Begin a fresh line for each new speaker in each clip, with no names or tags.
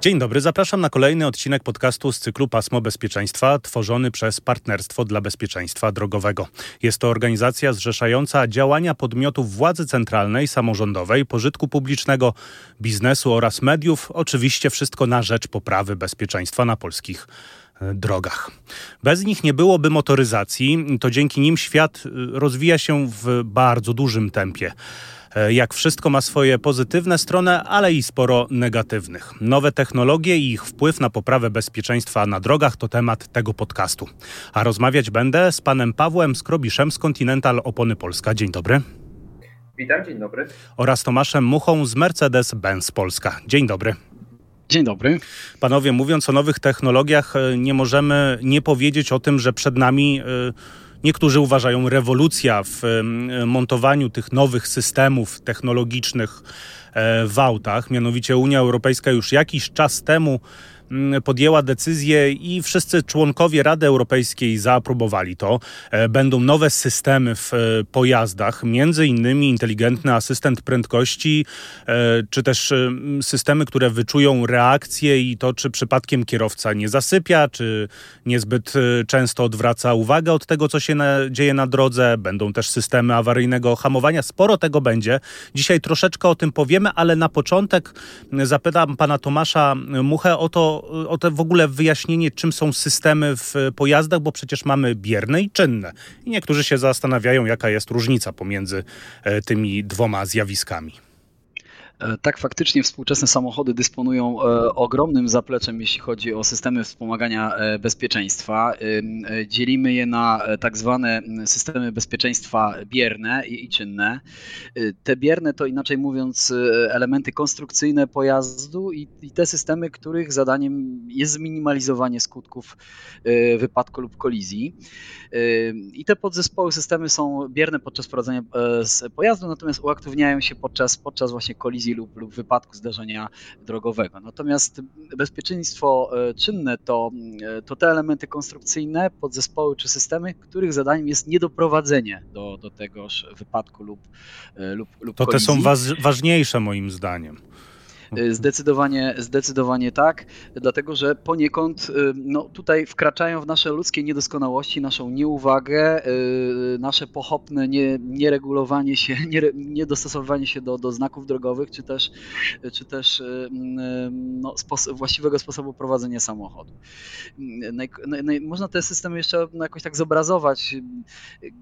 Dzień dobry, zapraszam na kolejny odcinek podcastu z cyklu Pasmo Bezpieczeństwa, tworzony przez Partnerstwo dla Bezpieczeństwa Drogowego. Jest to organizacja zrzeszająca działania podmiotów władzy centralnej, samorządowej, pożytku publicznego, biznesu oraz mediów. Oczywiście wszystko na rzecz poprawy bezpieczeństwa na polskich e, drogach. Bez nich nie byłoby motoryzacji, to dzięki nim świat e, rozwija się w bardzo dużym tempie. E, jak wszystko ma swoje pozytywne strony, ale i sporo negatywnych. Nowe technologie i ich wpływ na poprawę bezpieczeństwa na drogach to temat tego podcastu. A rozmawiać będę z panem Pawłem Skrobiszem z Continental Opony Polska. Dzień dobry.
Witam, dzień dobry.
Oraz Tomaszem Muchą z Mercedes-Benz Polska. Dzień dobry.
Dzień dobry.
Panowie, mówiąc o nowych technologiach, e, nie możemy nie powiedzieć o tym, że przed nami. Yy, Niektórzy uważają rewolucja w montowaniu tych nowych systemów technologicznych e, w autach. Mianowicie Unia Europejska już jakiś czas temu podjęła decyzję i wszyscy członkowie Rady Europejskiej zaaprobowali to. E, będą nowe systemy w e, pojazdach, między innymi inteligentny asystent prędkości, e, czy też systemy, które wyczują reakcję i to, czy przypadkiem kierowca nie zasypia, czy niezbyt często odwraca uwagę od tego, co się dzieje na drodze. Będą też systemy awaryjnego hamowania. Sporo tego będzie. Dzisiaj troszeczkę o tym powiemy, ale na początek zapytam pana Tomasza Muchę o to, o, te w ogóle wyjaśnienie, czym są systemy w pojazdach, bo przecież mamy bierne i czynne. I niektórzy się zastanawiają, jaka jest różnica pomiędzy e, tymi dwoma zjawiskami.
E, tak, faktycznie współczesne samochody dysponują e, ogromnym zapleczem, jeśli chodzi o systemy wspomagania e, bezpieczeństwa. Dzielimy je na tak zwane systemy bezpieczeństwa bierne i czynne. Te bierne to inaczej mówiąc elementy konstrukcyjne pojazdu i te systemy, których zadaniem jest zminimalizowanie skutków wypadku lub kolizji. I te podzespoły systemy są bierne podczas prowadzenia pojazdu, natomiast uaktywniają się podczas, podczas właśnie kolizji kolizji lub, lub wypadku zdarzenia drogowego. Natomiast bezpieczeństwo e, czynne to, e, to te elementy konstrukcyjne, podzespoły czy systemy, których zadaniem jest niedoprowadzenie do, do tegoż wypadku lub, e, lub, lub
To
kolizji.
te są ważniejsze moim zdaniem.
Y, zdecydowanie, zdecydowanie tak, dlatego że poniekąd y, no, tutaj wkraczają w nasze ludzkie niedoskonałości, naszą nieuwagę, y, nasze pochopne nie, nieregulowanie się, nie, niedostosowywanie się do, do znaków drogowych, czy też, czy też no, właściwego sposobu prowadzenia samochodu. Naj, naj, można te systemy jeszcze jakoś tak zobrazować.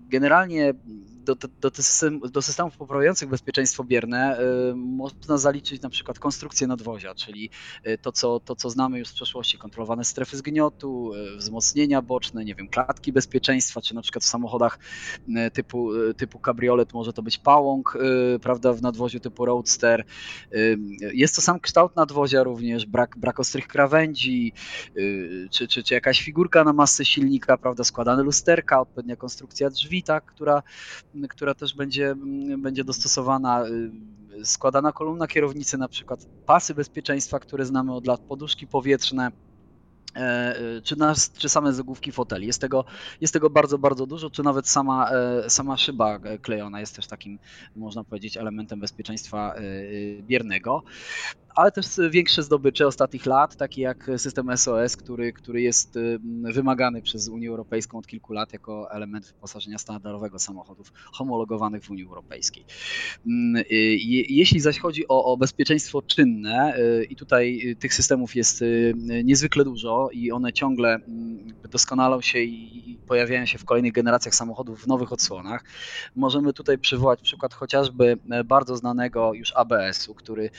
Generalnie do, do, do, system, do systemów poprawiających bezpieczeństwo bierne można zaliczyć na przykład konstrukcję nadwozia, czyli e, to co, to, co znamy już z przeszłości, kontrolowane strefy zgniotu, e, wzmocnienia boczne, nie wiem, klatki bezpieczeństwa, czy na przykład w samochodach typu, typu cabriolet może to być pałąk, prawda, w nadwoziu typu roadster. Jest to sam kształt nadwozia również, brak, brak ostrych krawędzi, czy, czy, czy jakaś figurka na masę silnika, prawda, składane lusterka, odpowiednia konstrukcja drzwi, tak, która, która też będzie, będzie dostosowana składana kolumna kierownicy, na przykład pasy bezpieczeństwa, które znamy od lat, poduszki powietrzne, e, e, czy, nas, czy same zagłówki foteli. Jest tego, jest tego bardzo, bardzo dużo, czy nawet sama, e, sama szyba klejona jest też takim, można powiedzieć, elementem bezpieczeństwa biernego ale też większe zdobycze ostatnich lat, takie jak system SOS, który, który jest wymagany przez Unię Europejską od kilku lat jako element wyposażenia standardowego samochodów homologowanych w Unii Europejskiej. Mm, jeśli zaś chodzi o, o bezpieczeństwo czynne, y, i tutaj tych systemów jest y, niezwykle dużo i one ciągle mm, doskonalą się i pojawiają się w kolejnych generacjach samochodów w nowych odsłonach, możemy tutaj przywołać przykład chociażby e, bardzo znanego już ABS-u, który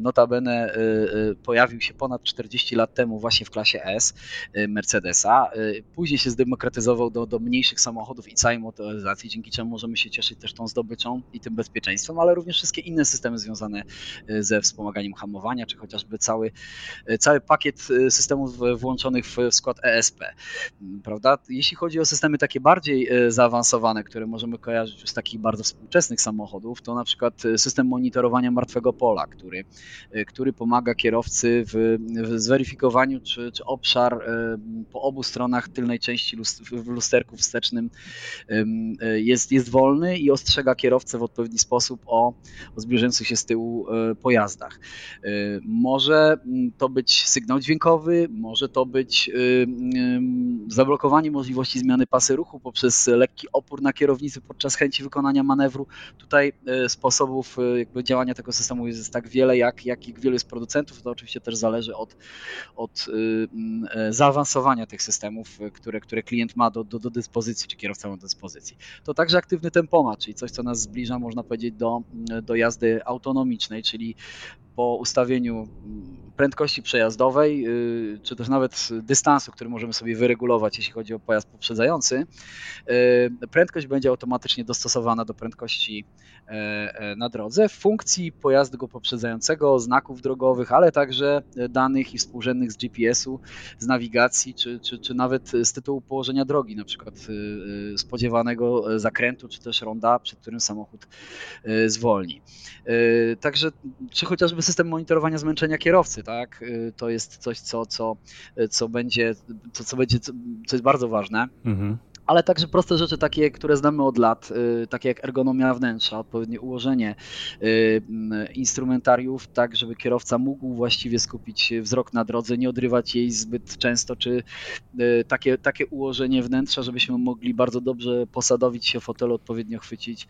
notabene notabene y, pojawił się ponad 40 lat temu właśnie w klasie S y, Mercedesa. Później się zdemokratyzował do, do mniejszych samochodów i całej motoryzacji, dzięki czemu możemy się cieszyć też tą zdobyczą i tym bezpieczeństwem, ale również wszystkie inne systemy związane ze wspomaganiem hamowania, czy chociażby cały, cały pakiet systemów włączonych w skład ESP. Prawda? Jeśli chodzi o systemy takie bardziej zaawansowane, które możemy kojarzyć już z takich bardzo współczesnych samochodów, to na przykład system monitorowania martwego pola, który, który pomaga kierowcy w, w zweryfikowaniu, czy, czy obszar po obu stronach tylnej części w lusterku wstecznym jest, jest wolny i ostrzega kierowcę w odpowiedni sposób o, o zbliżających się z tyłu pojazdach. Może to być sygnał dźwiękowy, może to być zablokowanie możliwości zmiany pasy ruchu poprzez lekki opór na kierownicy podczas chęci wykonania manewru. Tutaj e, sposobów e, jakby działania tego systemu jest tak wiele, jak, jak i wielu jest producentów. To oczywiście też zależy od, od e, zaawansowania tych systemów, które, które klient ma do, do, do dyspozycji, czy kierowca ma do dyspozycji. To także aktywny tempomat, czyli coś, co nas zbliża, można powiedzieć, do, do jazdy autonomicznej, czyli po ustawieniu prędkości przejazdowej, y, czy też nawet dystansu, który możemy sobie wyregulować, jeśli chodzi o pojazd poprzedzający, y, prędkość będzie automatycznie dostosowana do prędkości e, e, na drodze w funkcji pojazdu go poprzedzającego, znaków drogowych, ale także danych i współrzędnych z GPS-u, z nawigacji, czy, czy, czy nawet z tytułu położenia drogi, na przykład y, spodziewanego zakrętu, czy też ronda, przed którym samochód zwolni. Także, czy chociażby system monitorowania zmęczenia kierowcy, tak? Y, to jest coś, co, co, co będzie, co, co będzie, co jest bardzo ważne. Mhm ale także proste rzeczy takie, które znamy od lat, y, takie jak ergonomia wnętrza, odpowiednie ułożenie y, instrumentariów, tak żeby kierowca mógł właściwie skupić wzrok na drodze, nie odrywać jej zbyt często, czy y, takie, takie ułożenie wnętrza, żebyśmy mogli bardzo dobrze posadowić się w fotelu, odpowiednio chwycić,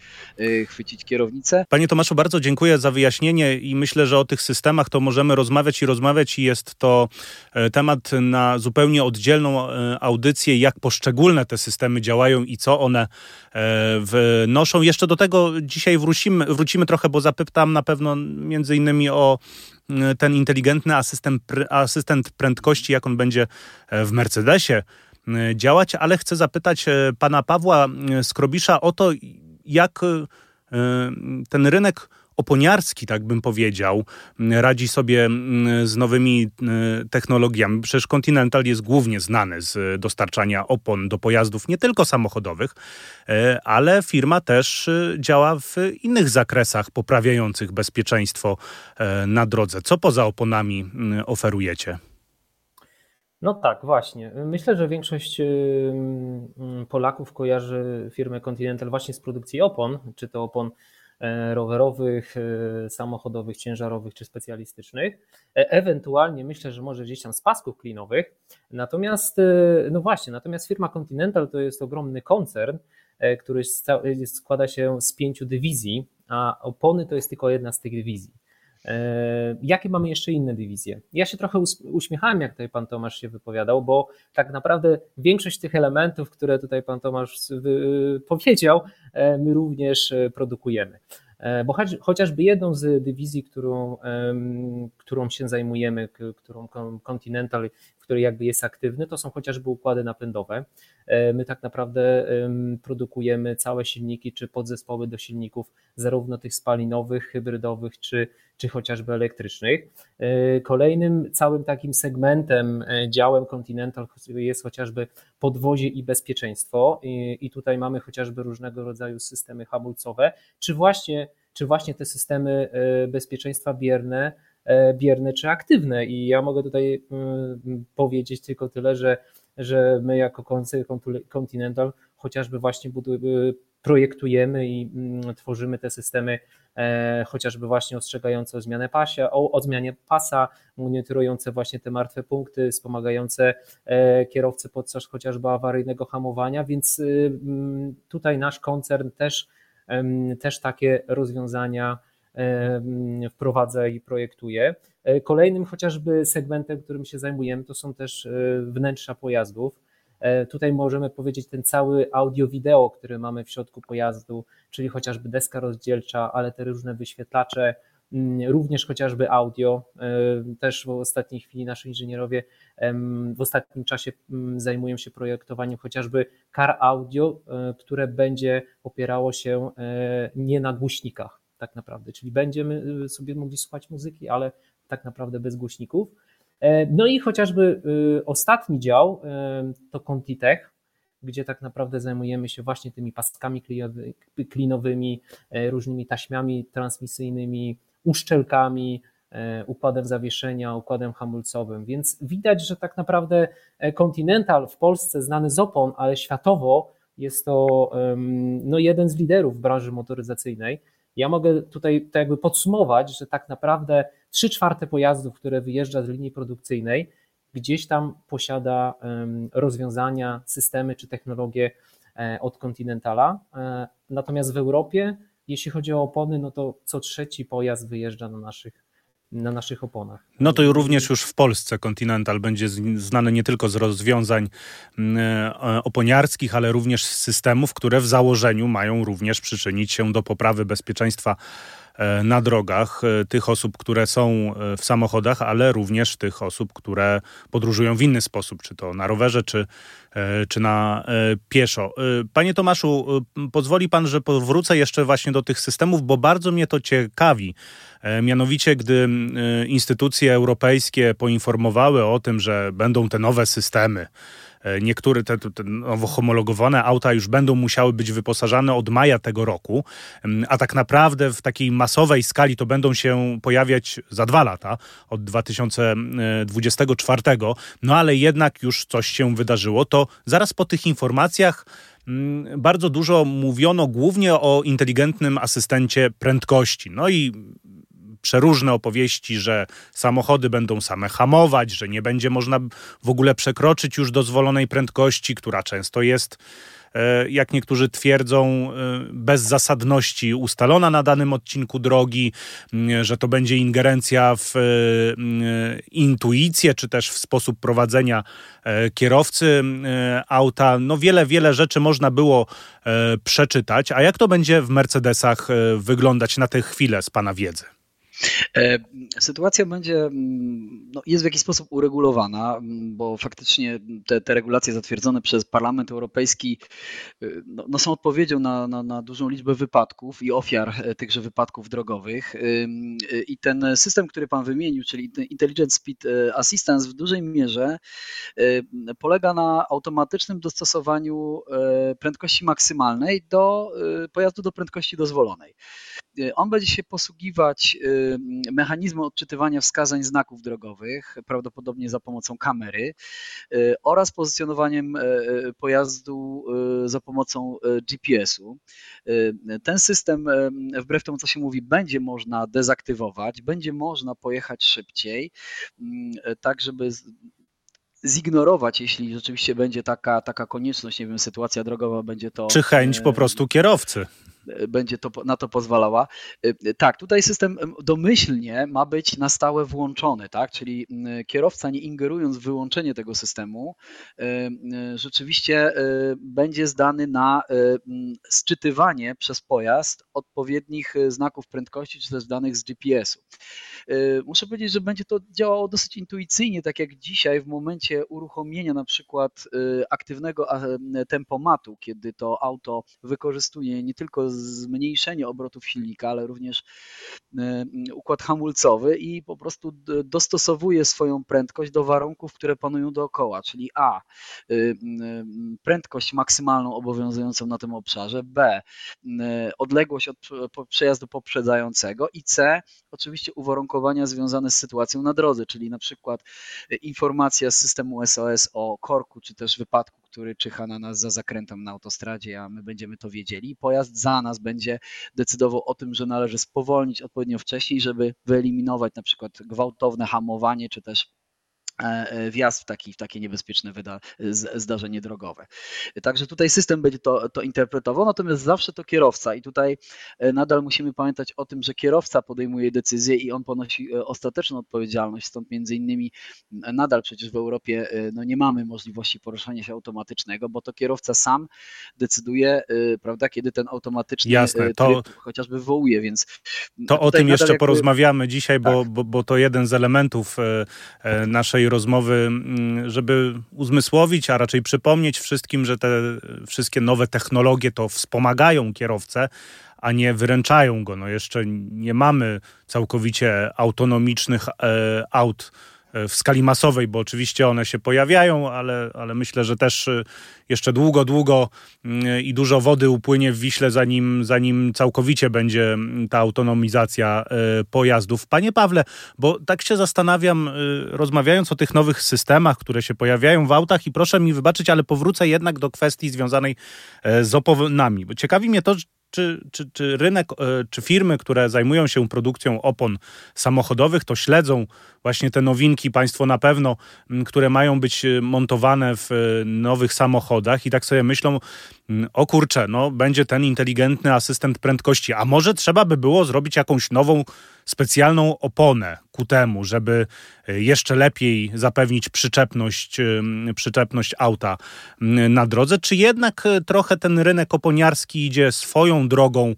chwycić kierownicę.
Panie Tomaszu, bardzo dziękuję za wyjaśnienie i myślę, że o tych systemach to możemy rozmawiać i rozmawiać i jest to e, temat na zupełnie oddzielną e, audycję, jak poszczególne te systemy systemy działają i co one e, wnoszą. Jeszcze do tego dzisiaj wrócimy, wrócimy trochę, bo zapytam na pewno między innymi o e, ten inteligentny asystent, asystent prędkości, jak on będzie e, w Mercedesie działać, ale chcę zapytać pana Pawła Skrobisza o to, jak ten rynek oponiarski, tak bym powiedział, radzi sobie z nowymi y, technologiami. Przecież Continental jest głównie znany z dostarczania opon do pojazdów nie tylko samochodowych, e, ale firma też działa w innych zakresach poprawiających bezpieczeństwo e, na drodze. Co poza oponami oferujecie?
No tak, właśnie. Myślę, że większość Polaków kojarzy firmę Continental właśnie z produkcji opon, czy to opon E, rowerowych, e, samochodowych, ciężarowych czy specjalistycznych. E, ewentualnie myślę, że może gdzieś tam z pasków klinowych. Natomiast, no właśnie, natomiast firma Continental to jest ogromny koncern, który składa się z pięciu dywizji, a opony to jest tylko jedna z tych dywizji. E, jakie mamy jeszcze inne dywizje? Ja się trochę uśmiechałem, jak tutaj pan Tomasz się wypowiadał, bo tak naprawdę większość tych elementów, które tutaj pan Tomasz powiedział, e, my również e, produkujemy. Bo chociażby jedną z dywizji, którą, którą się zajmujemy, którą Continental, w której jakby jest aktywny, to są chociażby układy napędowe. My tak naprawdę produkujemy całe silniki czy podzespoły do silników, zarówno tych spalinowych, hybrydowych, czy czy chociażby elektrycznych. E, kolejnym całym takim segmentem, e, działem Continental jest chociażby podwozie i bezpieczeństwo i tutaj mamy chociażby różnego rodzaju systemy hamulcowe, czy właśnie, czy właśnie te systemy e, bezpieczeństwa bierne, bierne czy aktywne. I ja mogę tutaj mm, powiedzieć tylko tyle, że, że my jako Continental chociażby właśnie projektujemy i mm, tworzymy te systemy E, chociażby właśnie ostrzegające o zmianę pasia, o, o zmianie pasa, monitorujące właśnie te martwe punkty, wspomagające e, kierowcę podczas chociażby awaryjnego hamowania, więc y, mm, tutaj nasz koncern też, też takie rozwiązania wprowadza i projektuje. E, kolejnym chociażby segmentem, którym się zajmujemy, to są też wnętrza pojazdów. E, tutaj możemy powiedzieć ten cały audio-wideo, który mamy w środku pojazdu, czyli chociażby deska rozdzielcza, ale te różne wyświetlacze, również chociażby audio. E, też w ostatniej chwili nasi inżynierowie w ostatnim czasie zajmują się projektowaniem chociażby car audio, e, które będzie opierało się nie na głośnikach tak naprawdę, czyli będziemy sobie mogli słuchać muzyki, ale tak naprawdę bez głośników. E, no i chociażby y, ostatni dział y, to Contitech, gdzie tak naprawdę zajmujemy się właśnie tymi paskami klinowymi, e, różnymi taśmami transmisyjnymi, uszczelkami, układem zawieszenia, układem hamulcowym. Więc widać, że tak naprawdę Continental w Polsce znany z opon, ale światowo jest to no, jeden z liderów w branży motoryzacyjnej. Ja mogę tutaj tak jakby podsumować, że tak naprawdę 3 czwarte pojazdów, które wyjeżdża z linii produkcyjnej, gdzieś tam posiada rozwiązania, systemy czy technologie e, od Continentala. E, natomiast w Europie, jeśli chodzi o opony, no to co trzeci pojazd wyjeżdża na naszych na naszych oponach.
No to również już w Polsce Continental będzie znany nie tylko z rozwiązań mm, e, oponiarskich, ale również z systemów, które w założeniu mają również przyczynić się do poprawy bezpieczeństwa na drogach, e, tych osób, które są e, w samochodach, ale również tych osób, które podróżują w inny sposób, czy to na rowerze, czy, czy na pieszo. Panie Tomaszu, pozwoli pan, że powrócę jeszcze właśnie do tych systemów, bo bardzo mnie to ciekawi. Mianowicie, gdy instytucje europejskie poinformowały o tym, że będą te nowe systemy, E, niektóre te, te nowo homologowane auta już będą musiały być wyposażane od maja tego roku, mm, a tak naprawdę w takiej masowej skali to będą się pojawiać za dwa lata, od 2024. No ale jednak już coś się wydarzyło. To zaraz po tych informacjach mm, bardzo dużo mówiono głównie o inteligentnym asystencie prędkości. No i przeróżne opowieści, że samochody będą same hamować, że nie będzie można w ogóle przekroczyć już dozwolonej prędkości, która często jest e, jak niektórzy twierdzą, e, bez zasadności ustalona na danym odcinku drogi, że to będzie ingerencja w e, intuicję, czy też w sposób prowadzenia kierowcy auta. No wiele, wiele rzeczy można było przeczytać. A jak to będzie w Mercedesach wyglądać na tę chwilę z Pana wiedzy?
E, sytuacja będzie, mm, no, jest w jakiś sposób uregulowana, mm, bo faktycznie te, te regulacje zatwierdzone przez Parlament Europejski y, no, no są odpowiedzią na, na, na, dużą liczbę wypadków i ofiar e, tychże wypadków drogowych. Y, I ten system, który Pan wymienił, czyli Intelligent Speed e, Assistance, w dużej mierze polega na automatycznym dostosowaniu prędkości maksymalnej do pojazdu do prędkości dozwolonej. On będzie się posługiwać mechanizmem odczytywania wskazań znaków drogowych, prawdopodobnie za pomocą kamery, y, oraz pozycjonowaniem e, e, pojazdu za pomocą e, GPS-u. Ten system, wbrew temu co się mówi, będzie można dezaktywować, będzie można pojechać szybciej, mm, tak żeby zignorować, jeśli rzeczywiście będzie taka, taka konieczność, nie wiem, sytuacja drogowa będzie to.
Czy chęć po prostu kierowcy
będzie to, na to pozwalała. Y, tak, tutaj system domyślnie ma być na stałe włączony, tak? czyli kierowca nie ingerując w wyłączenie tego systemu, y, rzeczywiście będzie zdany na sczytywanie przez pojazd odpowiednich znaków prędkości czy też danych z GPS-u. Muszę powiedzieć, że będzie to działało dosyć intuicyjnie, tak jak dzisiaj w momencie uruchomienia na przykład aktywnego tempomatu, kiedy to auto wykorzystuje nie tylko zmniejszenie obrotów silnika, ale również e, układ hamulcowy i po prostu dostosowuje swoją prędkość do warunków, które panują dookoła, czyli A, y, prędkość maksymalną obowiązującą na tym obszarze, B, odległość od przejazdu poprzedzającego. I C, oczywiście uwarunkowania związane z sytuacją na drodze, czyli na przykład e, informacja z systemu SOS o korku czy też wypadku, który czyha na nas za zakrętem na autostradzie, a my będziemy to wiedzieli. Pojazd za nas będzie decydował o tym, że należy spowolnić odpowiednio wcześniej, żeby wyeliminować na przykład gwałtowne hamowanie, czy też wjazd w, taki, w takie niebezpieczne wyda, zdarzenie drogowe. Także tutaj system będzie to, to interpretował, natomiast zawsze to kierowca i tutaj e, nadal musimy pamiętać o tym, że kierowca podejmuje decyzję i on ponosi ostateczną odpowiedzialność, stąd między innymi nadal przecież w Europie no nie mamy możliwości poruszania się automatycznego, bo to kierowca sam decyduje, prawda, kiedy ten automatyczny
Jasne, to,
chociażby wywołuje, więc
to o tym jeszcze jakby... porozmawiamy dzisiaj, tak. bo, bo, bo to jeden z elementów naszej rozmowy, mm, żeby uzmysłowić, a raczej przypomnieć wszystkim, że te wszystkie nowe technologie to wspomagają kierowcę, a nie wyręczają go. No jeszcze nie mamy całkowicie autonomicznych e, aut w skali masowej, bo oczywiście one się pojawiają, ale, ale myślę, że też jeszcze długo, długo mm, i dużo wody upłynie w Wiśle, zanim, zanim całkowicie będzie mm, ta autonomizacja pojazdów. Panie Pawle, bo tak się zastanawiam, rozmawiając o tych nowych systemach, które się pojawiają w autach i proszę mi wybaczyć, ale powrócę jednak do kwestii związanej z oponami. Ciekawi mnie to, czy, czy, czy rynek, e, czy firmy, które zajmują się produkcją opon samochodowych, to śledzą właśnie te nowinki, państwo na pewno, które mają być e, montowane w e, nowych samochodach i tak sobie myślą, o kurczę, no będzie ten inteligentny asystent prędkości, a może trzeba by było zrobić jakąś nową specjalną oponę ku temu, żeby e, jeszcze lepiej zapewnić przyczepność, e, przyczepność auta na drodze, czy jednak e, trochę ten rynek oponiarski idzie swoją drogą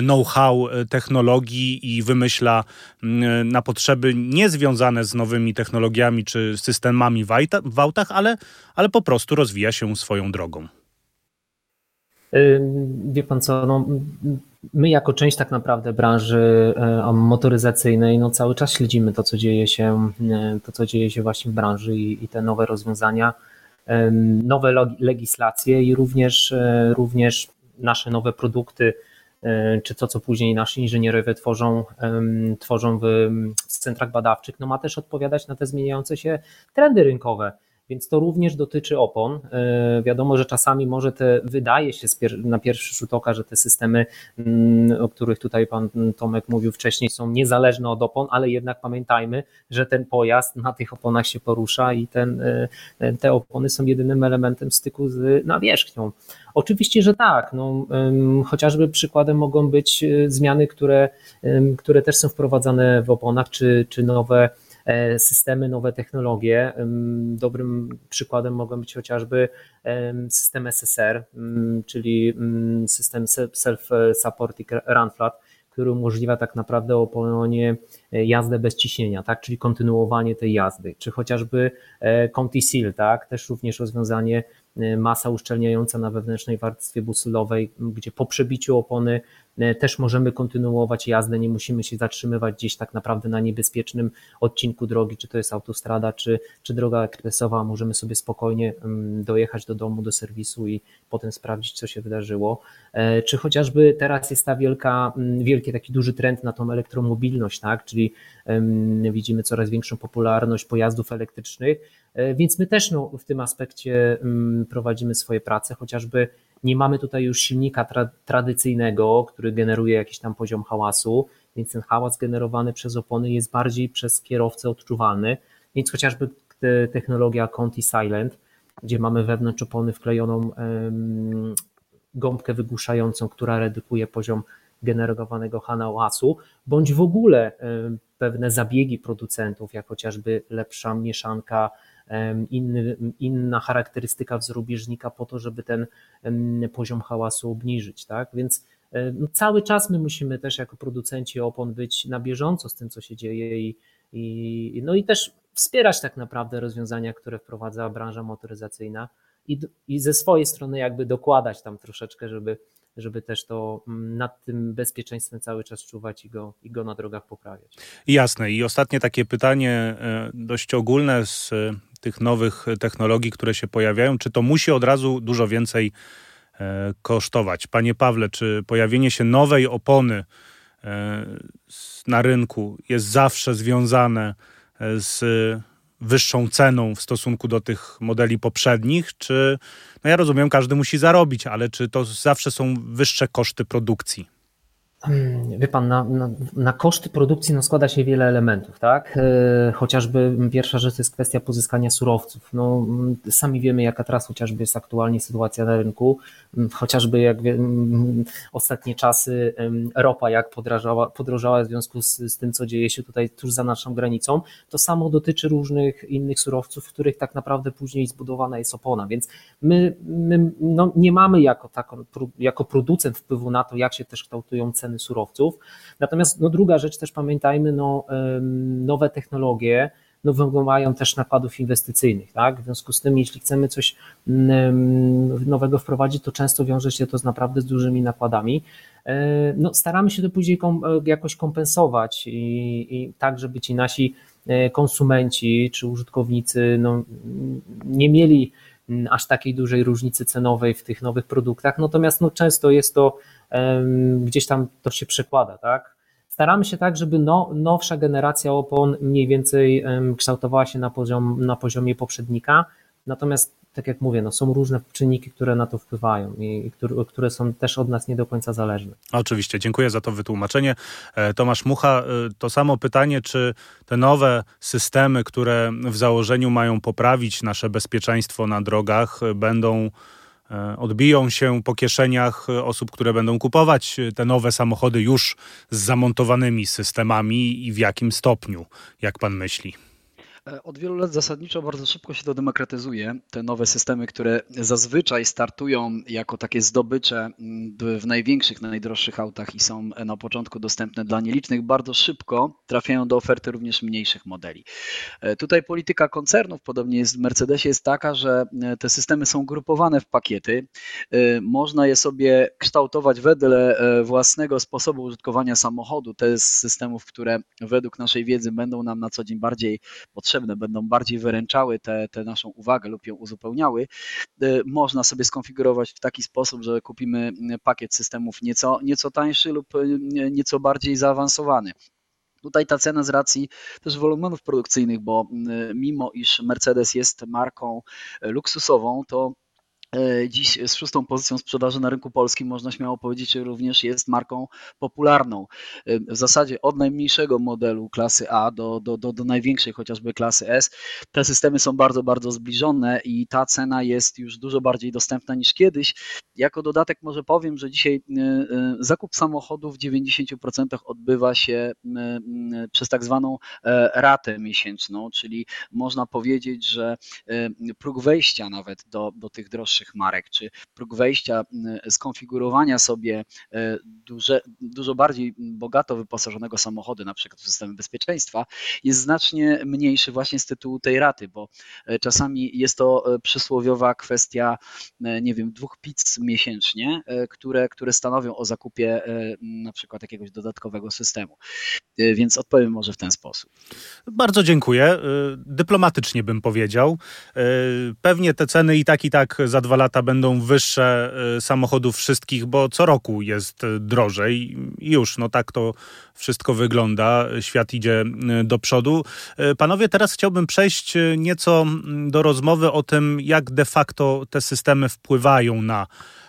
know-how technologii i wymyśla na potrzeby niezwiązane z nowymi technologiami czy systemami w autach, ale, ale po prostu rozwija się swoją drogą.
Wie pan co, no, my jako część tak naprawdę branży e, motoryzacyjnej, no cały czas śledzimy to, co dzieje się, e, to, co dzieje się właśnie w branży i, i te nowe rozwiązania, nowe legislacje i również, e, również nasze nowe produkty, czy to, co później nasi inżynierowie tworzą, tworzą w, w centrach badawczych, no ma też odpowiadać na te zmieniające się trendy rynkowe. Więc to również dotyczy opon. E, wiadomo, że czasami może te, wydaje się na pierwszy rzut oka, że te systemy, mm, o których tutaj pan Tomek mówił wcześniej, są niezależne od opon, ale jednak pamiętajmy, że ten pojazd na tych oponach się porusza i ten, e, te opony są jedynym elementem styku z nawierzchnią. Oczywiście, że tak. No, chociażby przykładem mogą być e, zmiany, które, które też są wprowadzane w oponach, czy, czy nowe systemy, nowe technologie. Dobrym przykładem mogą być chociażby system SSR, czyli system Self-Supporting Run Flat, który umożliwia tak naprawdę opononie e, jazdę bez ciśnienia, tak, czyli kontynuowanie tej jazdy, czy chociażby e, Conti Seal, tak, też również rozwiązanie masa uszczelniająca na wewnętrznej warstwie busylowej, gdzie po przebiciu opony E, też możemy kontynuować jazdę, nie musimy się zatrzymywać gdzieś tak naprawdę na niebezpiecznym odcinku drogi, czy to jest autostrada, czy, czy droga ekspresowa, możemy sobie spokojnie mm, dojechać do domu, do serwisu i potem sprawdzić, co się wydarzyło. E, czy chociażby teraz jest ta wielka, mm, wielki taki duży trend na tą elektromobilność, tak? czyli widzimy coraz większą popularność pojazdów elektrycznych, e, więc my też no, w tym aspekcie mm, prowadzimy swoje prace, chociażby nie mamy tutaj już silnika tra tradycyjnego, który generuje jakiś tam poziom hałasu, więc ten hałas generowany przez opony jest bardziej przez kierowcę odczuwalny, więc chociażby technologia Conti Silent, gdzie mamy wewnątrz opony wklejoną gąbkę wygłuszającą, która redukuje poziom generowanego hałasu, bądź w ogóle pewne zabiegi producentów, jak chociażby lepsza mieszanka inny, inna charakterystyka wzoru bieżnika po to, żeby ten poziom hałasu obniżyć. Tak? Więc no, cały czas my musimy też jako producenci opon być na bieżąco z tym, co się dzieje i, i, no i też wspierać tak naprawdę rozwiązania, które wprowadza branża motoryzacyjna i, i ze swojej strony jakby dokładać tam troszeczkę, żeby, żeby też to mm, nad tym bezpieczeństwem cały czas czuwać i go, i go na drogach poprawiać.
Jasne. I ostatnie takie pytanie e, dość ogólne z tych nowych technologii, które się pojawiają, czy to musi od razu dużo więcej e, kosztować? Panie Pawle, czy pojawienie się nowej opony e, na rynku jest zawsze związane e, z wyższą ceną w stosunku do tych modeli poprzednich, czy no ja rozumiem, każdy musi zarobić, ale czy to zawsze są wyższe koszty produkcji?
Hmm, wie pan, na, na, na, koszty produkcji no, składa się wiele elementów, tak? E, chociażby pierwsza rzecz to jest kwestia pozyskania surowców. No, sami wiemy, jaka teraz chociażby jest aktualnie sytuacja na rynku. Chociażby jak wie, ostatnie czasy ropa jak podrożała, podrożała w związku z, z, tym, co dzieje się tutaj tuż za naszą granicą. To samo dotyczy różnych innych surowców, w których tak naprawdę później zbudowana jest opona. Więc my, my no, nie mamy jako, jako producent wpływu na to, jak się też kształtują ceny ceny surowców. Natomiast no, druga rzecz też pamiętajmy, no, nowe technologie no, wymagają też nakładów inwestycyjnych. Tak? W związku z tym, jeśli chcemy coś nowego wprowadzić, to często wiąże się to z naprawdę z dużymi nakładami. E, no, staramy się to później kom, jakoś kompensować i, i tak, żeby ci nasi konsumenci czy użytkownicy no, nie mieli aż takiej dużej różnicy cenowej w tych nowych produktach, natomiast no, często jest to gdzieś tam to się przekłada, tak? Staramy się tak, żeby no, nowsza generacja opon mniej więcej kształtowała się na, poziom, na poziomie poprzednika, natomiast tak jak mówię, no są różne czynniki, które na to wpływają i które, które są też od nas nie do końca zależne.
Oczywiście, dziękuję za to wytłumaczenie. E, Tomasz Mucha, e, to samo pytanie, czy te nowe systemy, które w założeniu mają poprawić nasze bezpieczeństwo na drogach, będą e, odbiją się po kieszeniach osób, które będą kupować te nowe samochody już z zamontowanymi systemami i w jakim stopniu, jak pan myśli?
E, od wielu lat zasadniczo bardzo szybko się to demokratyzuje. Te nowe systemy, które zazwyczaj startują jako takie zdobycze w największych, najdroższych autach i są na początku dostępne dla nielicznych, bardzo szybko trafiają do oferty również mniejszych modeli. E, tutaj polityka koncernów, podobnie jest w Mercedesie, jest taka, że e, te systemy są grupowane w pakiety. Można je sobie kształtować wedle własnego sposobu użytkowania samochodu. Te z systemów, które według naszej wiedzy będą nam na co dzień bardziej potrzebne potrzebne, będą bardziej wyręczały tę naszą uwagę lub ją uzupełniały, y, można sobie skonfigurować w taki sposób, że kupimy pakiet systemów nieco, nieco tańszy lub y, nieco bardziej zaawansowany. Tutaj ta cena z racji też wolumenów produkcyjnych, bo y, mimo iż Mercedes jest marką luksusową, to dziś z szóstą pozycją sprzedaży na rynku polskim można śmiało powiedzieć, że również jest marką popularną. E, w zasadzie od najmniejszego modelu klasy A do, do, do, do największej chociażby klasy S, te systemy są bardzo, bardzo zbliżone i ta cena jest już dużo bardziej dostępna niż kiedyś. Jako dodatek może powiem, że dzisiaj e, zakup samochodu w 90% odbywa się przez tak zwaną ratę miesięczną, czyli można powiedzieć, że próg wejścia nawet do, do tych droższych naszych marek, czy próg wejścia, skonfigurowania sobie e, duże, dużo bardziej bogato wyposażonego samochodu, na przykład w systemy bezpieczeństwa, jest znacznie mniejszy właśnie z tytułu tej raty, bo e, czasami jest to e, przysłowiowa kwestia, nie wiem, dwóch pizz miesięcznie, które, które stanowią o zakupie na przykład jakiegoś dodatkowego systemu. Więc odpowiem może w ten sposób.
Bardzo dziękuję. Dyplomatycznie bym powiedział. Pewnie te ceny i tak, i tak za dwa lata będą wyższe y, samochodów wszystkich, bo co roku jest y, drożej już, no tak to wszystko wygląda. Świat idzie y, do przodu. Panowie, teraz chciałbym przejść nieco mm, do rozmowy o tym, jak de facto te systemy wpływają na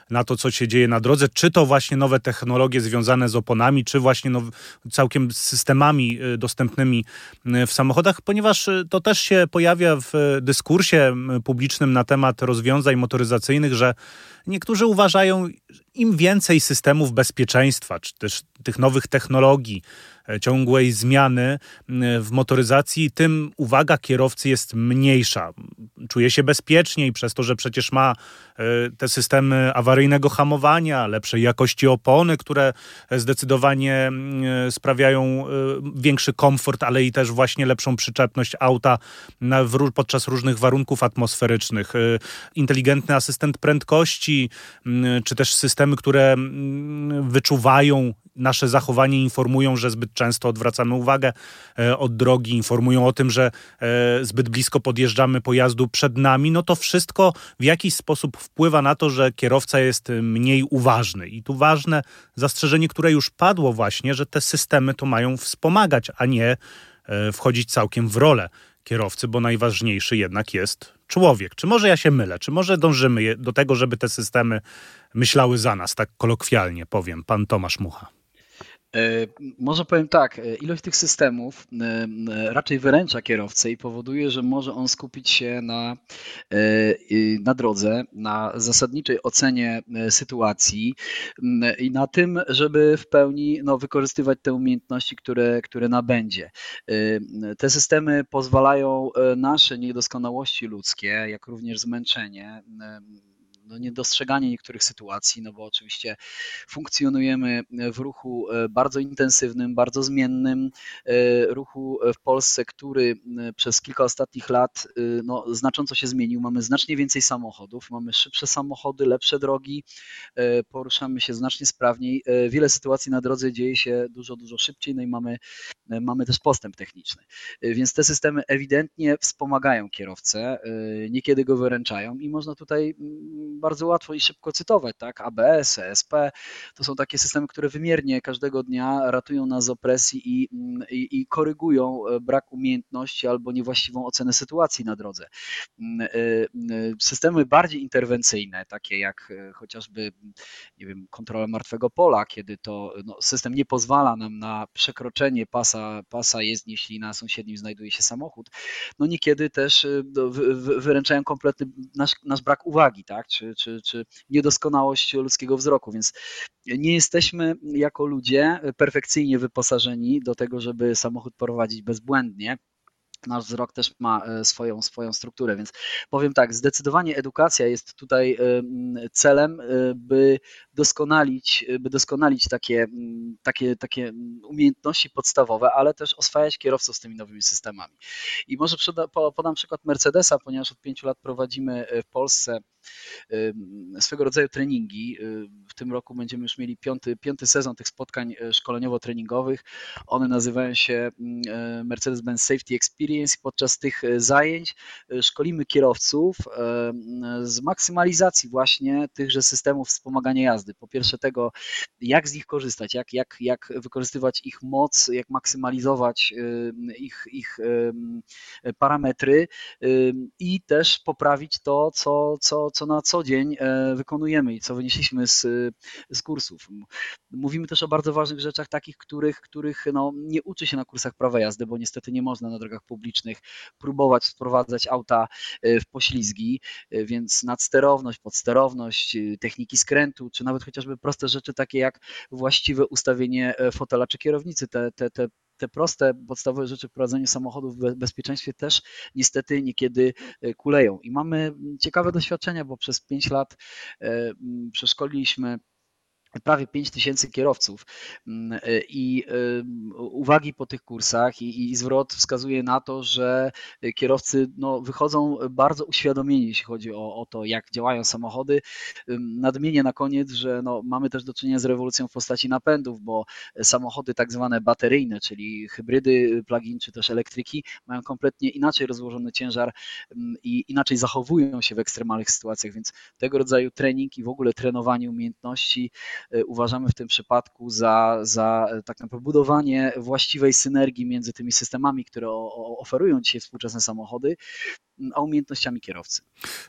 na to, co się dzieje na drodze, czy to właśnie nowe technologie związane z oponami, czy właśnie now, całkiem systemami y, dostępnymi y, w samochodach, ponieważ y, to też się pojawia w dyskursie publicznym na temat rozwiązań motoryzacyjnych, że niektórzy uważają, im więcej systemów bezpieczeństwa, czy też tych nowych technologii, ciągłej zmiany w motoryzacji, tym uwaga kierowcy jest mniejsza. Czuje się bezpieczniej przez to, że przecież ma e, te systemy awaryjnego hamowania, lepszej jakości opony, które zdecydowanie sprawiają e, większy komfort, ale i też właśnie lepszą przyczepność auta podczas różnych warunków atmosferycznych. Inteligentny asystent prędkości, czy też systemy, które wyczuwają nasze zachowanie informują, że zbyt często odwracamy uwagę e, od drogi, informują o tym, że e, zbyt blisko podjeżdżamy pojazdu przed nami, no to wszystko w jakiś sposób wpływa na to, że kierowca jest mniej uważny. I tu ważne zastrzeżenie, które już padło właśnie, że te systemy to mają wspomagać, a nie e, wchodzić całkiem w rolę kierowcy, bo najważniejszy jednak jest człowiek. Czy może ja się mylę? Czy może dążymy do tego, żeby te systemy myślały za nas, tak kolokwialnie powiem, pan Tomasz Mucha?
E, może powiem tak, e, ilość tych systemów e, raczej wyręcza kierowcę i powoduje, że może on skupić się na, na drodze, na zasadniczej ocenie sytuacji i na tym, żeby w pełni no, wykorzystywać te umiejętności, które, które nabędzie. Te systemy pozwalają nasze niedoskonałości ludzkie, jak również zmęczenie, no niedostrzeganie niektórych sytuacji, no bo oczywiście funkcjonujemy w ruchu bardzo intensywnym, bardzo zmiennym, ruchu w Polsce, który przez kilka ostatnich lat no, znacząco się zmienił. Mamy znacznie więcej samochodów, mamy szybsze samochody, lepsze drogi, poruszamy się znacznie sprawniej. Wiele sytuacji na drodze dzieje się dużo, dużo szybciej, no i mamy, mamy też postęp techniczny. Więc te systemy ewidentnie wspomagają kierowcę, niekiedy go wyręczają i można tutaj bardzo łatwo i szybko cytować, tak? ABS, ESP, to są takie systemy, które wymiernie każdego dnia ratują nas z opresji i, mm, i, i korygują e, brak umiejętności albo niewłaściwą ocenę sytuacji na drodze. Mm, e, systemy bardziej interwencyjne, takie jak e, chociażby nie wiem, kontrola martwego pola, kiedy to no, system nie pozwala nam na przekroczenie pasa, pasa jezdni, jeśli na sąsiednim znajduje się samochód, no niekiedy też wyręczają kompletny nasz, nasz brak uwagi, tak? czy, czy, czy niedoskonałość ludzkiego wzroku, więc nie jesteśmy jako ludzie perfekcyjnie wyposażeni do tego, żeby samochód prowadzić bezbłędnie. Nasz wzrok też ma e, swoją, swoją strukturę, więc powiem tak, zdecydowanie edukacja jest tutaj celem, e, by doskonalić, by doskonalić takie, takie, takie umiejętności podstawowe, ale też oswajać kierowców z tymi nowymi systemami. I może podam przykład Mercedesa, ponieważ od pięciu lat prowadzimy w Polsce swego rodzaju treningi. W tym roku będziemy już mieli piąty, piąty sezon tych spotkań szkoleniowo-treningowych. One nazywają się Mercedes-Benz Safety Experience. Podczas tych zajęć szkolimy kierowców z maksymalizacji właśnie tychże systemów wspomagania jazdy. Po pierwsze tego, jak z nich korzystać, jak, jak, jak wykorzystywać ich moc, jak maksymalizować ich, ich parametry i też poprawić to, co, co, co na co dzień e, wykonujemy i co wynieśliśmy z, z kursów. Mówimy też o bardzo ważnych rzeczach, takich, których, których no, nie uczy się na kursach prawa jazdy, bo niestety nie można na drogach publicznych próbować wprowadzać auta e, w poślizgi, e, więc nadsterowność, podsterowność, techniki skrętu, czy nawet chociażby proste rzeczy takie jak właściwe ustawienie fotela czy kierownicy, te, te, te te proste, podstawowe rzeczy w prowadzeniu samochodów w bezpieczeństwie też niestety niekiedy e, kuleją. I mamy ciekawe doświadczenia, bo przez 5 lat e, przeszkoliliśmy prawie 5 tysięcy kierowców mm, e, i e, uwagi po tych kursach i, i, zwrot wskazuje na to, że kierowcy no, wychodzą bardzo uświadomieni, jeśli chodzi o, o to, jak działają samochody. Nadmienię na koniec, że no, mamy też do czynienia z rewolucją w postaci napędów, bo samochody tak zwane bateryjne, czyli hybrydy, plug-in czy też elektryki, mają kompletnie inaczej rozłożony ciężar i inaczej zachowują się w ekstremalnych sytuacjach, więc tego rodzaju trening i w ogóle trenowanie umiejętności E, uważamy w tym przypadku za, za e, tak naprawdę budowanie właściwej synergii między tymi systemami, które oferują dzisiaj współczesne samochody, a umiejętnościami kierowcy.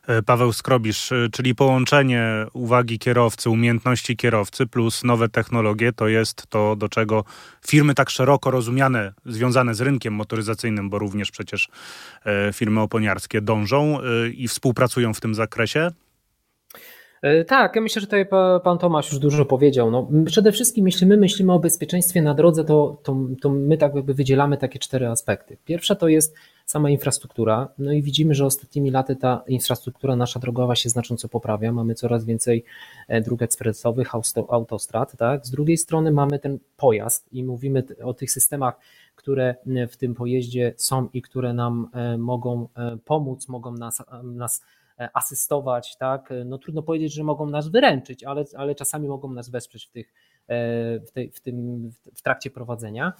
E, Paweł Skrobisz, czyli połączenie uwagi kierowcy, umiejętności kierowcy plus nowe technologie to jest to, do czego firmy tak szeroko rozumiane, związane z rynkiem motoryzacyjnym, bo również przecież firmy oponiarskie dążą i współpracują w tym zakresie.
E, tak, ja myślę, że tutaj pan Tomasz już dużo powiedział. No, przede wszystkim, jeśli my myślimy o bezpieczeństwie na drodze, to, to, to my tak jakby wydzielamy takie cztery aspekty. Pierwsza to jest sama infrastruktura. No i widzimy, że ostatnimi laty ta infrastruktura nasza drogowa się znacząco poprawia. Mamy coraz więcej e, dróg ekspresowych, autostrad. Tak? Z drugiej strony mamy ten pojazd i mówimy o tych systemach, które w tym pojeździe są i które nam e, mogą pomóc, mogą nas, nas asystować, tak? E, no trudno powiedzieć, że mogą nas wyręczyć, ale, ale czasami mogą nas wesprzeć w tych e, w, tej, w, tym, w trakcie prowadzenia.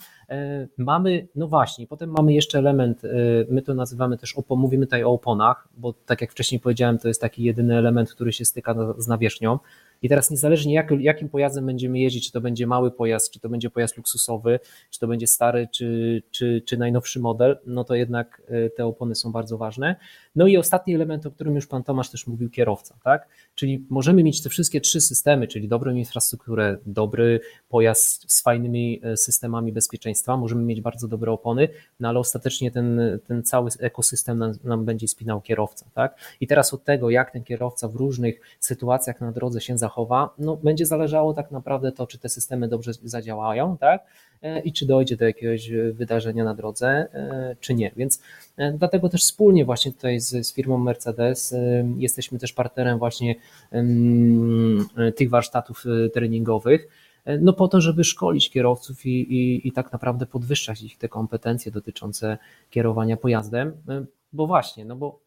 Mamy, no właśnie, potem mamy jeszcze element, my to nazywamy też, mówimy tutaj o oponach, bo tak jak wcześniej powiedziałem, to jest taki jedyny element, który się styka z nawierzchnią. I teraz niezależnie jak, jakim pojazdem będziemy jeździć, czy to będzie mały pojazd, czy to będzie pojazd luksusowy, czy to będzie stary, czy, czy, czy najnowszy model, no to jednak te opony są bardzo ważne. No i ostatni element, o którym już pan Tomasz też mówił, kierowca, tak? Czyli możemy mieć te wszystkie trzy systemy, czyli dobrą infrastrukturę, dobry pojazd z fajnymi e, systemami bezpieczeństwa, możemy mieć bardzo dobre opony, no ale ostatecznie ten, ten cały ekosystem nam, nam będzie spinał kierowca, tak? I teraz od tego, jak ten kierowca w różnych sytuacjach na drodze się zachowa, no, będzie zależało tak naprawdę to, czy te systemy dobrze zadziałają, tak? I czy dojdzie do jakiegoś wydarzenia na drodze, czy nie. Więc dlatego też wspólnie właśnie tutaj z, z firmą Mercedes jesteśmy też partnerem właśnie tych warsztatów treningowych no po to, żeby szkolić kierowców i, i, i tak naprawdę podwyższać ich te kompetencje dotyczące kierowania pojazdem, bo właśnie, no bo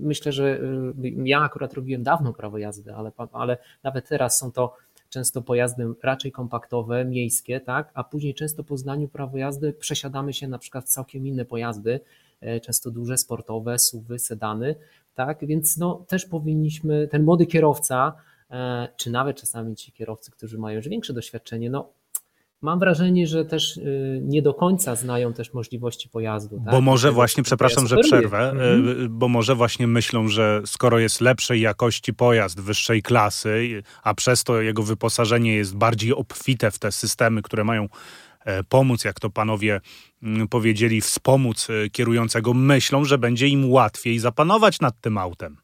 myślę, że y, ja akurat robiłem dawno prawo jazdy, ale, ale nawet teraz są to często pojazdy raczej kompaktowe, miejskie, tak, a później często po zdaniu prawo jazdy przesiadamy się na przykład w całkiem inne pojazdy, e, często duże, sportowe, suwy, sedany, tak, więc no też powinniśmy, ten młody kierowca, E, czy nawet czasami ci kierowcy, którzy mają już większe doświadczenie, no mam wrażenie, że też y, nie do końca znają też możliwości pojazdu.
Tak? Bo może właśnie, przepraszam, że przerwę, e, mhm. bo może właśnie myślą, że skoro jest lepszej jakości pojazd, wyższej klasy, a przez to jego wyposażenie jest bardziej obfite w te systemy, które mają e, pomóc, jak to panowie mm, powiedzieli, wspomóc kierującego, myślą, że będzie im łatwiej zapanować nad tym autem.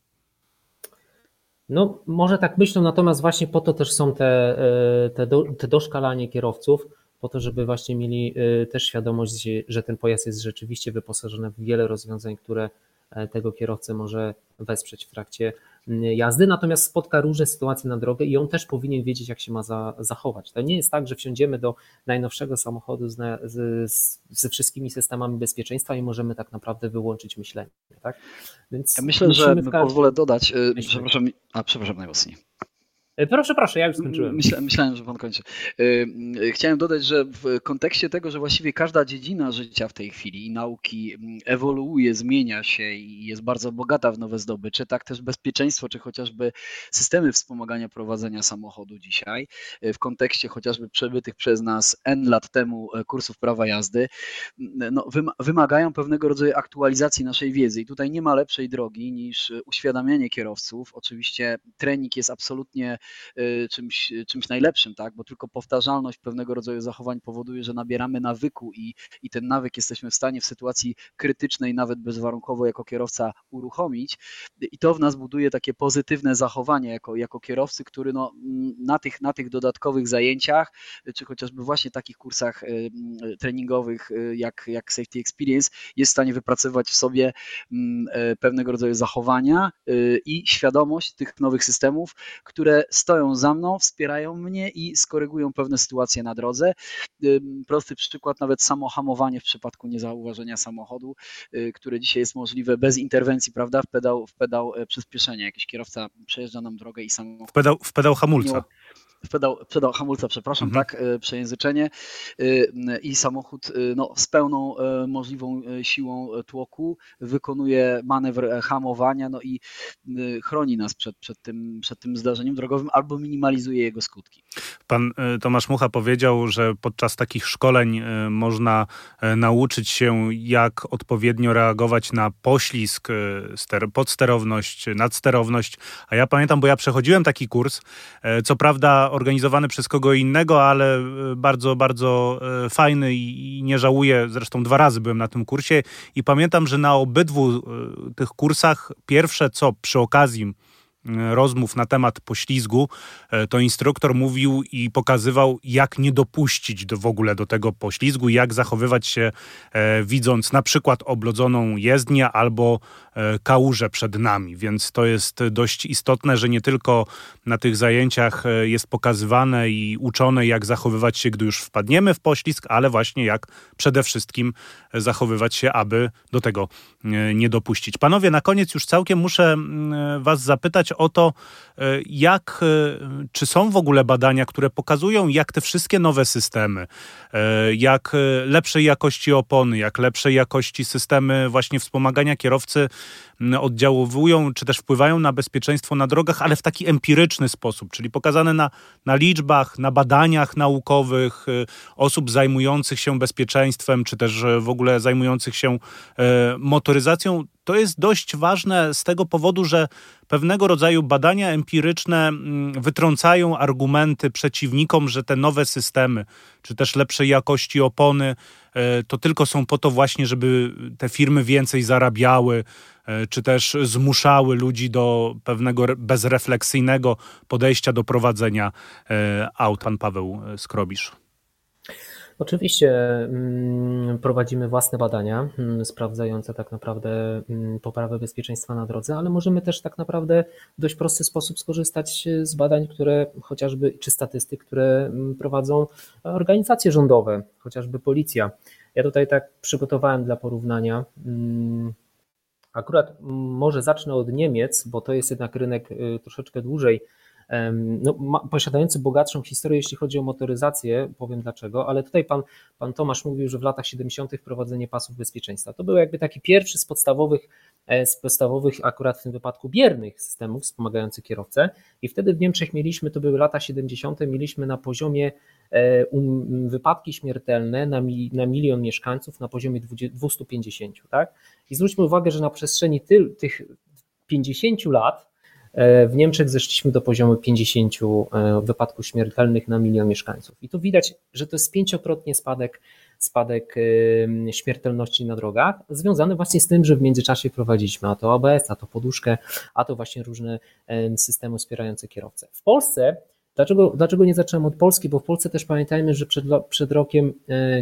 No, może tak myślą, natomiast właśnie po to też są te, e, te, do, te doszkalanie kierowców, po to, żeby właśnie mieli e, też świadomość, że ten pojazd jest rzeczywiście wyposażony w wiele rozwiązań, które e, tego kierowcę może wesprzeć w trakcie jazdy, natomiast spotka różne sytuacje na drogę i on też powinien wiedzieć, jak się ma za, zachować. To nie jest tak, że wsiądziemy do najnowszego samochodu z, z, ze wszystkimi systemami bezpieczeństwa i możemy tak naprawdę wyłączyć myślenie. Tak?
Więc ja myślę, że każdym... pozwolę dodać, y, przepraszam, a przepraszam najmocniej.
E, proszę, proszę, ja już skończyłem.
Myślałem, myślałem, że pan kończy. E, e, chciałem dodać, że w kontekście tego, że właściwie każda dziedzina życia w tej chwili i nauki ewoluuje, zmienia się i jest bardzo bogata w nowe zdobycze, tak też bezpieczeństwo, czy chociażby systemy wspomagania prowadzenia samochodu dzisiaj, w kontekście chociażby przebytych przez nas N lat temu kursów prawa jazdy, no, wymagają pewnego rodzaju aktualizacji naszej wiedzy. I tutaj nie ma lepszej drogi niż uświadamianie kierowców. Oczywiście trening jest absolutnie czymś, czymś najlepszym, tak? bo tylko powtarzalność pewnego rodzaju zachowań powoduje, że nabieramy nawyku i, i ten nawyk jesteśmy w stanie w sytuacji krytycznej nawet bezwarunkowo jako kierowca uruchomić i to w nas buduje takie pozytywne zachowanie jako, jako kierowcy, który no, na, tych, na tych dodatkowych zajęciach, czy chociażby właśnie takich kursach y, treningowych y, jak, jak Safety Experience jest w stanie wypracować w sobie pewnego rodzaju zachowania i świadomość tych nowych systemów, które stoją za mną, wspierają mnie i skorygują pewne sytuacje na drodze. Prosty przykład, nawet samo hamowanie w przypadku niezauważenia samochodu, y, które dzisiaj jest możliwe bez interwencji, prawda, w pedał, w pedał e, przyspieszenia. Jakiś kierowca przejeżdża nam drogę i samochód...
W pedał, w pedał hamulca
pedał, pedał hamulca, przepraszam, mhm. tak, e, przejęzyczenie e, i samochód e, no, z pełną możliwą siłą tłoku wykonuje manewr hamowania no i chroni nas przed, przed, tym, przed tym zdarzeniem drogowym albo minimalizuje jego skutki.
Pan Tomasz Mucha powiedział, że podczas takich szkoleń można nauczyć się, jak odpowiednio reagować na poślizg, podsterowność, nadsterowność, a ja pamiętam, bo ja przechodziłem taki kurs, co prawda organizowany przez kogo innego, ale e, bardzo, bardzo e, fajny i nie żałuję. Zresztą dwa razy byłem na tym kursie i pamiętam, że na obydwu e, tych kursach pierwsze co przy okazji rozmów na temat poślizgu, e, to instruktor mówił i pokazywał, jak nie dopuścić do, w ogóle do tego poślizgu, jak zachowywać się, e, widząc na przykład oblodzoną jezdnię albo e, kałużę przed nami. Więc to jest dość istotne, że nie tylko na tych zajęciach e, jest pokazywane i uczone, jak zachowywać się, gdy już wpadniemy w poślizg, ale właśnie jak przede wszystkim zachowywać się, aby do tego e, nie dopuścić. Panowie, na koniec już całkiem muszę Was zapytać o to, e, jak, e, czy są w ogóle badania, które pokazują, jak te wszystkie nowe systemy, e, jak lepszej jakości opony, jak lepszej jakości systemy właśnie wspomagania kierowcy oddziałują, czy też wpływają na bezpieczeństwo na drogach, ale w taki empiryczny sposób, czyli pokazane na, na liczbach, na badaniach naukowych osób zajmujących się bezpieczeństwem, czy też w ogóle zajmujących się motoryzacją to jest dość ważne z tego powodu, że pewnego rodzaju badania empiryczne mm, wytrącają argumenty przeciwnikom, że te nowe systemy, czy też lepszej jakości opony, e, to tylko są po to właśnie, żeby te firmy więcej zarabiały, e, czy też zmuszały ludzi do pewnego bezrefleksyjnego podejścia do prowadzenia e, aut. Pan Paweł Skrobisz.
Oczywiście mm, prowadzimy własne badania mm, sprawdzające tak naprawdę mm, poprawę bezpieczeństwa na drodze, ale możemy też tak naprawdę w dość prosty sposób skorzystać z badań, które chociażby, czy statystyk, które prowadzą organizacje rządowe, chociażby policja. Ja tutaj tak przygotowałem dla porównania. Akurat może zacznę od Niemiec, bo to jest jednak rynek y, troszeczkę dłużej no, posiadający bogatszą historię, jeśli chodzi o motoryzację, powiem dlaczego, ale tutaj pan, pan Tomasz mówił, że w latach 70. wprowadzenie pasów bezpieczeństwa. To był jakby taki pierwszy z podstawowych, e, z podstawowych akurat w tym wypadku biernych systemów wspomagających kierowcę i wtedy w Niemczech mieliśmy, to były lata 70., mieliśmy na poziomie e, um, wypadki śmiertelne na, mi, na milion mieszkańców na poziomie 250, tak? I zwróćmy uwagę, że na przestrzeni ty, tych 50 lat w Niemczech zeszliśmy do poziomu 50 e, wypadków śmiertelnych na milion mieszkańców. I tu widać, że to jest pięciokrotnie spadek, spadek e, śmiertelności na drogach, związany właśnie z tym, że w międzyczasie prowadziliśmy a to ABS, a to poduszkę, a to właśnie różne systemy wspierające kierowcę. W Polsce Dlaczego, dlaczego nie zacząłem od Polski? Bo w Polsce też pamiętajmy, że przed, przed rokiem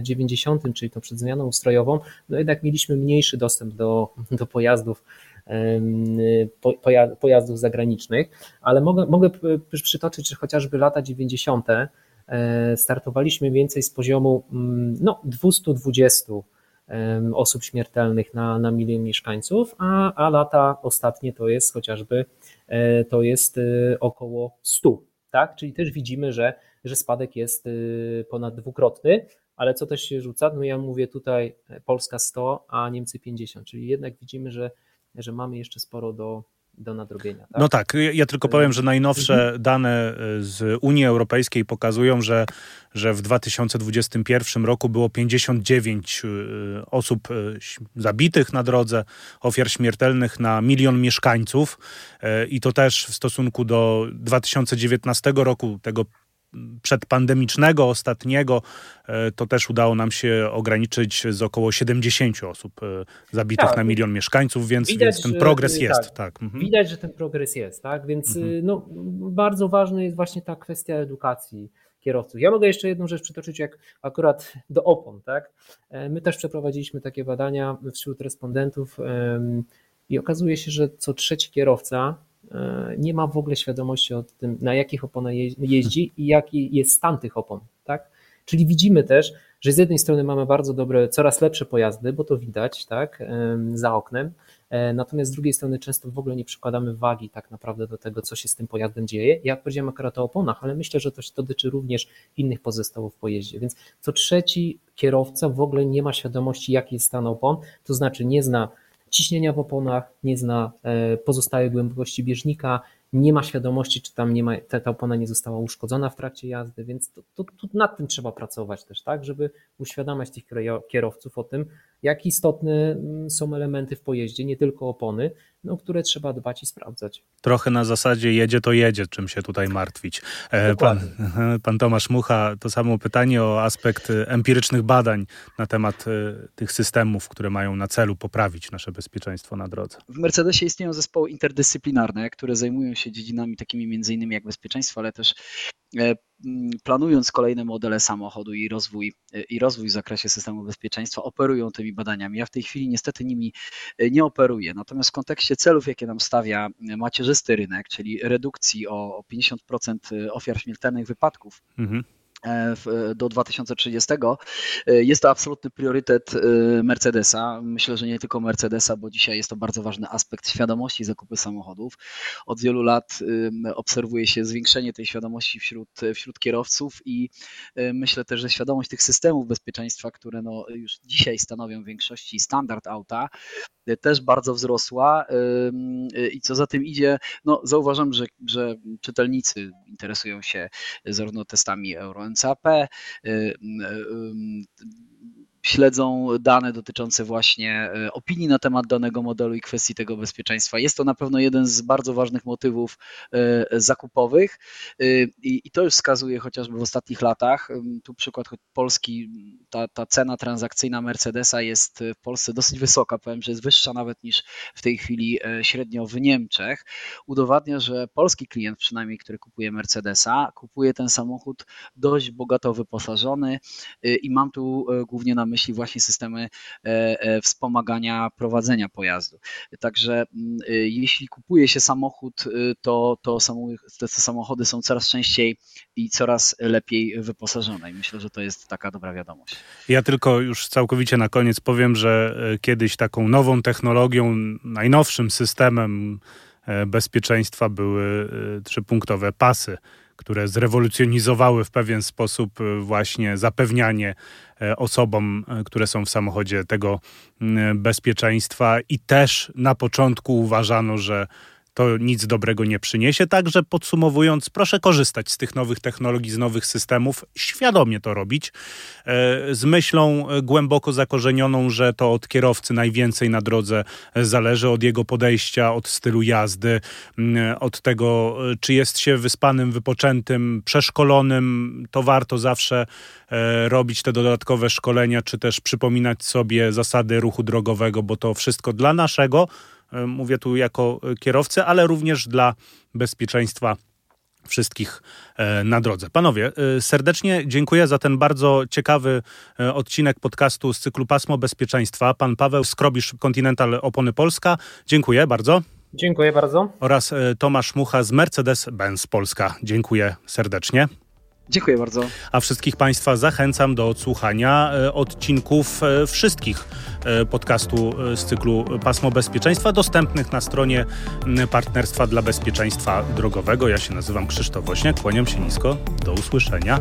90, czyli to przed zmianą ustrojową, no jednak mieliśmy mniejszy dostęp do, do pojazdów pojazdów zagranicznych, ale mogę, mogę przytoczyć, że chociażby lata 90. E, startowaliśmy więcej z poziomu mm, no, 220 osób śmiertelnych na, na milion mieszkańców, a, a lata ostatnie to jest chociażby e, to jest e, około 100. Tak? Czyli też widzimy, że, że spadek jest ponad dwukrotny, ale co też się rzuca? No ja mówię tutaj Polska 100, a Niemcy 50, czyli jednak widzimy, że że mamy jeszcze sporo do, do nadrobienia.
Tak? No tak, ja tylko powiem, że najnowsze mhm. dane e, z Unii Europejskiej pokazują, że, że w 2021 roku było 59 e, osób e, zabitych na drodze, ofiar śmiertelnych na milion mieszkańców i to też w stosunku do 2019 roku, tego przedpandemicznego, ostatniego, e, to też udało nam się ograniczyć z około 70 osób e, zabitych tak. na milion mieszkańców, więc, widać, więc ten progres że, jest. Tak. tak.
Mhm. Widać, że ten progres jest, tak? Więc mhm. Y, no, bardzo ważna jest właśnie ta kwestia edukacji kierowców. Ja mogę jeszcze jedną rzecz przytoczyć, jak akurat do opon, tak? E, my też przeprowadziliśmy takie badania wśród respondentów i okazuje się, że co trzeci kierowca E, nie ma w ogóle świadomości o tym, na jakich oponach jeździ i jaki jest stan tych opon. Tak? Czyli widzimy też, że z jednej strony mamy bardzo dobre, coraz lepsze pojazdy, bo to widać tak, za oknem, e, natomiast z drugiej strony często w ogóle nie przykładamy wagi tak naprawdę do tego, co się z tym pojazdem dzieje. Ja powiedziałem akurat o oponach, ale myślę, że to się dotyczy również innych pozostałów w pojeździe, więc co trzeci kierowca w ogóle nie ma świadomości, jaki jest stan opon, to znaczy nie zna ciśnienia w oponach, nie zna e, pozostałej głębokości bieżnika, nie ma świadomości, czy tam nie ma, ta, ta opona nie została uszkodzona w trakcie jazdy, więc to, to, to nad tym trzeba pracować też, tak, żeby uświadamiać tych kierowców o tym, jak istotne mm, są elementy w pojeździe, nie tylko opony, no, które trzeba dbać i sprawdzać.
Trochę na zasadzie jedzie to jedzie, czym się tutaj martwić. E, pan, pan Tomasz Mucha, to samo pytanie o aspekt empirycznych badań na temat e, tych systemów, które mają na celu poprawić nasze bezpieczeństwo na drodze.
W Mercedesie istnieją zespoły interdyscyplinarne, które zajmują się dziedzinami takimi między innymi jak bezpieczeństwo, ale też e, planując kolejne modele samochodu i rozwój, i rozwój w zakresie systemu bezpieczeństwa, operują tymi badaniami. Ja w tej chwili niestety nimi nie operuję. Natomiast w kontekście celów, jakie nam stawia macierzysty rynek, czyli redukcji o 50% ofiar śmiertelnych wypadków, mhm E, do 2030. E, jest to absolutny priorytet e, Mercedesa. Myślę, że nie tylko Mercedesa, bo dzisiaj jest to bardzo ważny aspekt świadomości zakupy samochodów. Od wielu lat obserwuje się zwiększenie tej świadomości wśród, wśród kierowców i myślę też, że świadomość tych systemów bezpieczeństwa, które no już dzisiaj stanowią w większości standard auta, też bardzo wzrosła i co za tym idzie, no zauważam, że, że czytelnicy interesują się zarówno testami Euro NCAP, śledzą dane dotyczące właśnie opinii na temat danego modelu i kwestii tego bezpieczeństwa. Jest to na pewno jeden z bardzo ważnych motywów zakupowych i to już wskazuje chociażby w ostatnich latach. Tu przykład Polski, ta, ta cena transakcyjna Mercedesa jest w Polsce dosyć wysoka, powiem, że jest wyższa nawet niż w tej chwili średnio w Niemczech. Udowadnia, że polski klient przynajmniej, który kupuje Mercedesa, kupuje ten samochód dość bogato wyposażony i mam tu głównie na myśli właśnie systemy e, e, wspomagania prowadzenia pojazdu. Także mm, y, jeśli kupuje się samochód, to, to te samochody są coraz częściej i coraz lepiej wyposażone i myślę, że to jest taka dobra wiadomość.
Ja tylko już całkowicie na koniec powiem, że e, kiedyś taką nową technologią, najnowszym systemem bezpieczeństwa były trzypunktowe pasy które zrewolucjonizowały w pewien sposób e, właśnie zapewnianie e, osobom, e, które są w samochodzie tego bezpieczeństwa. I też na początku uważano, że to nic dobrego nie przyniesie. Także podsumowując, proszę korzystać z tych nowych technologii, z nowych systemów, świadomie to robić, e, z myślą głęboko zakorzenioną, że to od kierowcy najwięcej na drodze zależy, od jego podejścia, od stylu jazdy, od tego, czy jest się wyspanym, wypoczętym, przeszkolonym. To warto zawsze e, robić te dodatkowe szkolenia, czy też przypominać sobie zasady ruchu drogowego, bo to wszystko dla naszego E, mówię tu jako kierowcy, ale również dla bezpieczeństwa wszystkich e, na drodze. Panowie, e, serdecznie dziękuję za ten bardzo ciekawy odcinek podcastu z cyklu Pasmo Bezpieczeństwa. Pan Paweł Skrobisz, Continental Opony Polska. Dziękuję bardzo.
Dziękuję bardzo.
Oraz Tomasz Mucha z Mercedes-Benz Polska. Dziękuję serdecznie.
Dziękuję bardzo.
A wszystkich Państwa zachęcam do odsłuchania e, odcinków e, wszystkich e, podcastu z cyklu Pasmo Bezpieczeństwa, dostępnych na stronie Partnerstwa dla Bezpieczeństwa Drogowego. Ja się nazywam Krzysztof Woźniak, kłaniam się nisko. Do usłyszenia.